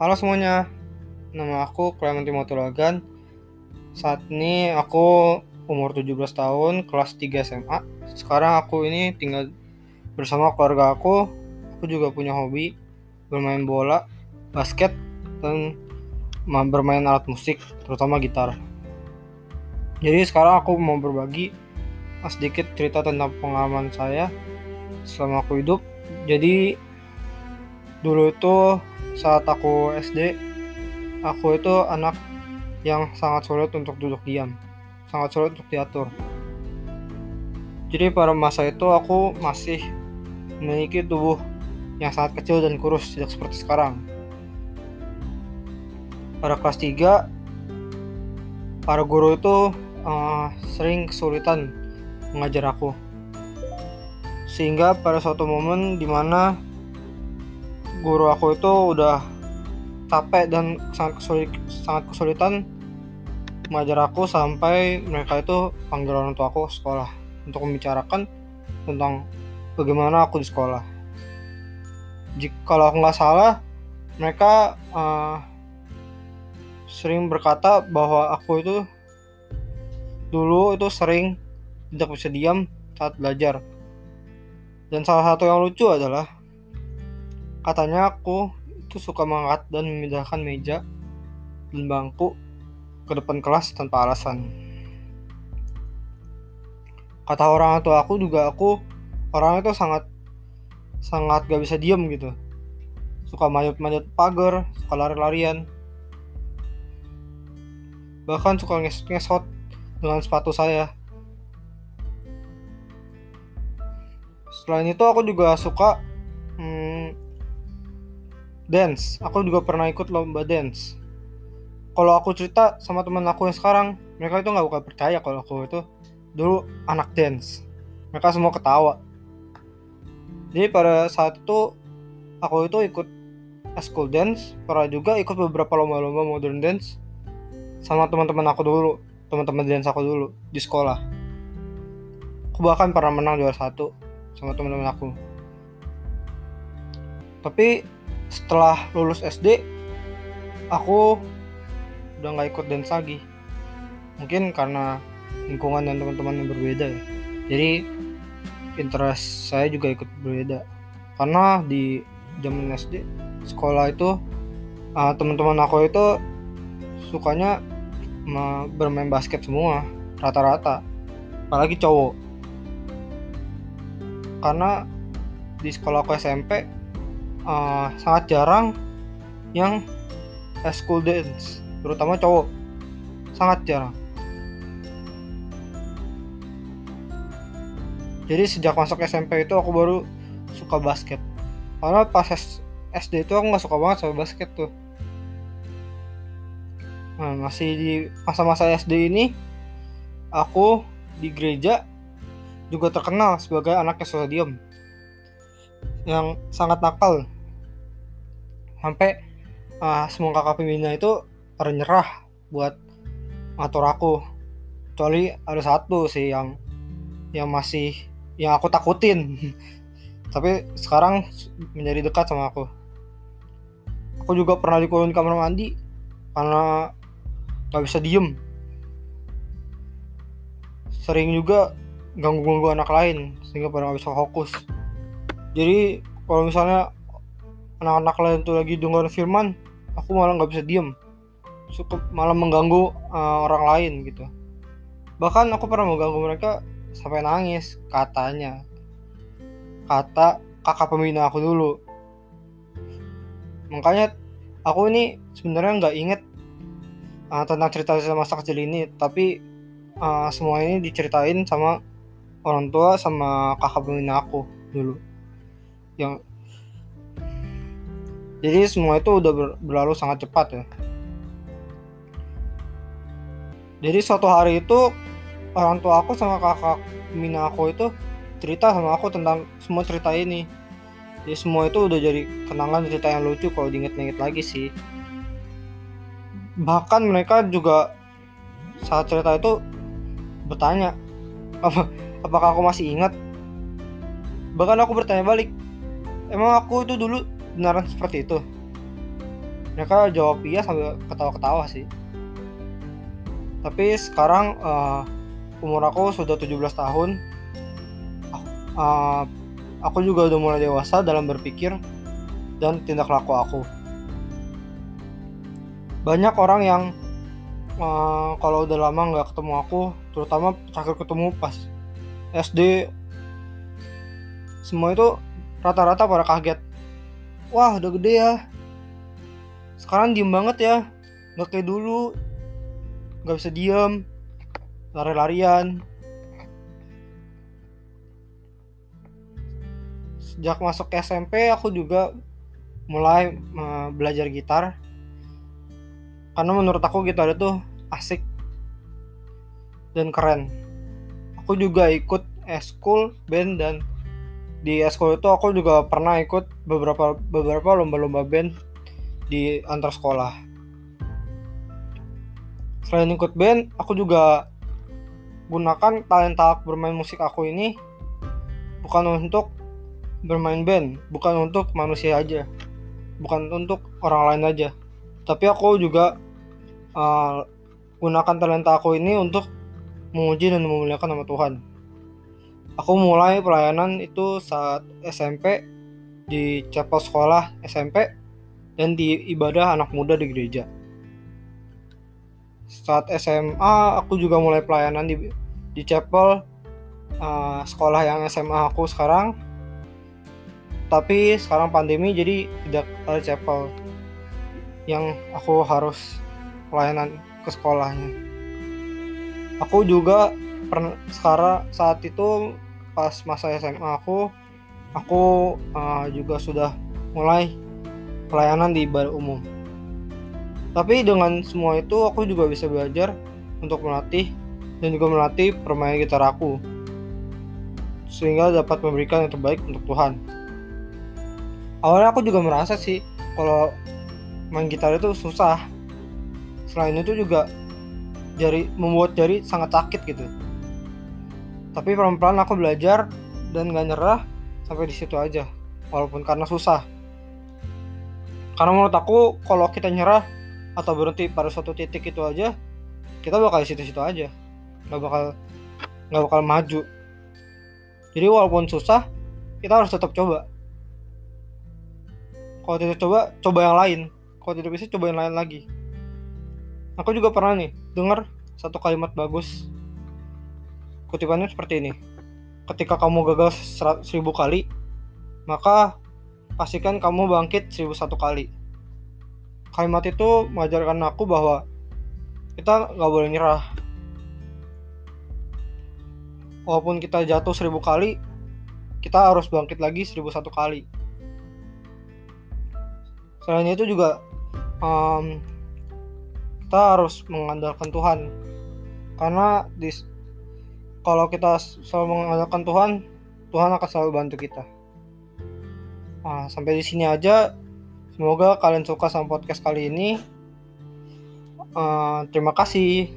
Halo semuanya, nama aku Clement Timotulagan. Saat ini aku umur 17 tahun, kelas 3 SMA. Sekarang aku ini tinggal bersama keluarga aku. Aku juga punya hobi bermain bola, basket, dan bermain alat musik, terutama gitar. Jadi sekarang aku mau berbagi sedikit cerita tentang pengalaman saya selama aku hidup. Jadi dulu itu saat aku SD, aku itu anak yang sangat sulit untuk duduk diam, sangat sulit untuk diatur. Jadi pada masa itu aku masih memiliki tubuh yang sangat kecil dan kurus tidak seperti sekarang. Pada kelas 3, para guru itu uh, sering kesulitan mengajar aku. Sehingga pada suatu momen di mana guru aku itu udah capek dan sangat kesulit, sangat kesulitan mengajar aku sampai mereka itu panggil orang tua aku sekolah untuk membicarakan tentang bagaimana aku di sekolah. Jika kalau aku nggak salah, mereka uh, sering berkata bahwa aku itu dulu itu sering tidak bisa diam saat belajar. Dan salah satu yang lucu adalah Katanya aku itu suka mengangkat dan memindahkan meja dan bangku ke depan kelas tanpa alasan. Kata orang tua aku juga aku orang itu sangat sangat gak bisa diem gitu. Suka manjat-manjat pagar, suka lari-larian. Bahkan suka ngesot dengan sepatu saya. Selain itu aku juga suka dance. Aku juga pernah ikut lomba dance. Kalau aku cerita sama teman aku yang sekarang mereka itu nggak bakal percaya kalau aku itu dulu anak dance. Mereka semua ketawa. Jadi pada saat itu aku itu ikut school dance pernah juga ikut beberapa lomba-lomba modern dance sama teman-teman aku dulu teman-teman dance aku dulu di sekolah. Aku bahkan pernah menang juara satu sama teman-teman aku. Tapi setelah lulus SD aku udah nggak ikut dance lagi. Mungkin karena lingkungan dan teman-teman yang berbeda ya. Jadi interest saya juga ikut berbeda. Karena di zaman SD sekolah itu uh, teman-teman aku itu sukanya bermain basket semua rata-rata. Apalagi cowok. Karena di sekolah aku SMP uh, sangat jarang yang school dance terutama cowok. Sangat jarang. Jadi sejak masuk SMP itu aku baru suka basket. Karena pas SD itu aku nggak suka banget sama basket tuh. Nah masih di masa-masa SD ini aku di gereja juga terkenal sebagai anak yang suka diem yang sangat nakal. Sampai uh, semua kakak pembina itu pada nyerah buat ngatur aku. Kecuali ada satu sih yang yang masih yang aku takutin. Tapi sekarang menjadi dekat sama aku. Aku juga pernah dikurung di kamar mandi karena nggak bisa diem. Sering juga ganggu-ganggu anak lain sehingga pada nggak bisa fokus jadi kalau misalnya anak-anak lain tuh lagi dengar firman aku malah nggak bisa diem. Cukup malah mengganggu uh, orang lain gitu. Bahkan aku pernah mengganggu mereka sampai nangis katanya. Kata kakak pembina aku dulu. Makanya aku ini sebenarnya nggak inget uh, tentang cerita masa kecil ini. Tapi uh, semua ini diceritain sama orang tua sama kakak pembina aku dulu yang jadi semua itu udah berlalu sangat cepat ya. Jadi suatu hari itu orang tua aku sama kakak Mina aku itu cerita sama aku tentang semua cerita ini. Jadi semua itu udah jadi kenangan cerita yang lucu kalau diinget-inget lagi sih. Bahkan mereka juga saat cerita itu bertanya apa apakah aku masih ingat? Bahkan aku bertanya balik emang aku itu dulu benaran seperti itu. Mereka jawab iya sambil ketawa-ketawa sih. Tapi sekarang uh, umur aku sudah 17 tahun. Uh, aku juga udah mulai dewasa dalam berpikir dan tindak laku aku. Banyak orang yang uh, kalau udah lama nggak ketemu aku terutama terakhir ketemu pas SD semua itu rata-rata pada kaget. Wah udah gede ya. Sekarang diem banget ya. Nggak kayak dulu. Nggak bisa diem. Lari-larian. Sejak masuk ke SMP aku juga mulai uh, belajar gitar. Karena menurut aku gitar itu asik dan keren. Aku juga ikut eskul band dan di eskul itu aku juga pernah ikut beberapa beberapa lomba-lomba band di antar sekolah selain ikut band aku juga gunakan talenta bermain musik aku ini bukan untuk bermain band bukan untuk manusia aja bukan untuk orang lain aja tapi aku juga uh, gunakan talenta aku ini untuk menguji dan memuliakan nama Tuhan. Aku mulai pelayanan itu saat SMP di chapel sekolah SMP dan di ibadah anak muda di gereja. Saat SMA aku juga mulai pelayanan di di chapel uh, sekolah yang SMA aku sekarang. Tapi sekarang pandemi jadi tidak ada chapel yang aku harus pelayanan ke sekolahnya. Aku juga sekarang saat itu pas masa SMA aku aku uh, juga sudah mulai pelayanan di ibadah umum. Tapi dengan semua itu aku juga bisa belajar untuk melatih dan juga melatih permainan gitar aku sehingga dapat memberikan yang terbaik untuk Tuhan. Awalnya aku juga merasa sih kalau main gitar itu susah selain itu juga jari membuat jari sangat sakit gitu tapi pelan-pelan aku belajar dan gak nyerah sampai di situ aja walaupun karena susah. Karena menurut aku kalau kita nyerah atau berhenti pada suatu titik itu aja kita bakal di situ-situ aja. Nggak bakal nggak bakal maju. Jadi walaupun susah kita harus tetap coba. Kalau tidak coba coba yang lain. Kalau tidak bisa coba yang lain lagi. Aku juga pernah nih dengar satu kalimat bagus. Kutipannya seperti ini. Ketika kamu gagal seribu kali, maka pastikan kamu bangkit seribu satu kali. Kalimat itu mengajarkan aku bahwa kita nggak boleh nyerah. Walaupun kita jatuh seribu kali, kita harus bangkit lagi seribu satu kali. Selain itu juga um, kita harus mengandalkan Tuhan karena di kalau kita selalu mengandalkan Tuhan Tuhan akan selalu bantu kita. Nah, sampai di sini aja. Semoga kalian suka sama podcast kali ini. Uh, terima kasih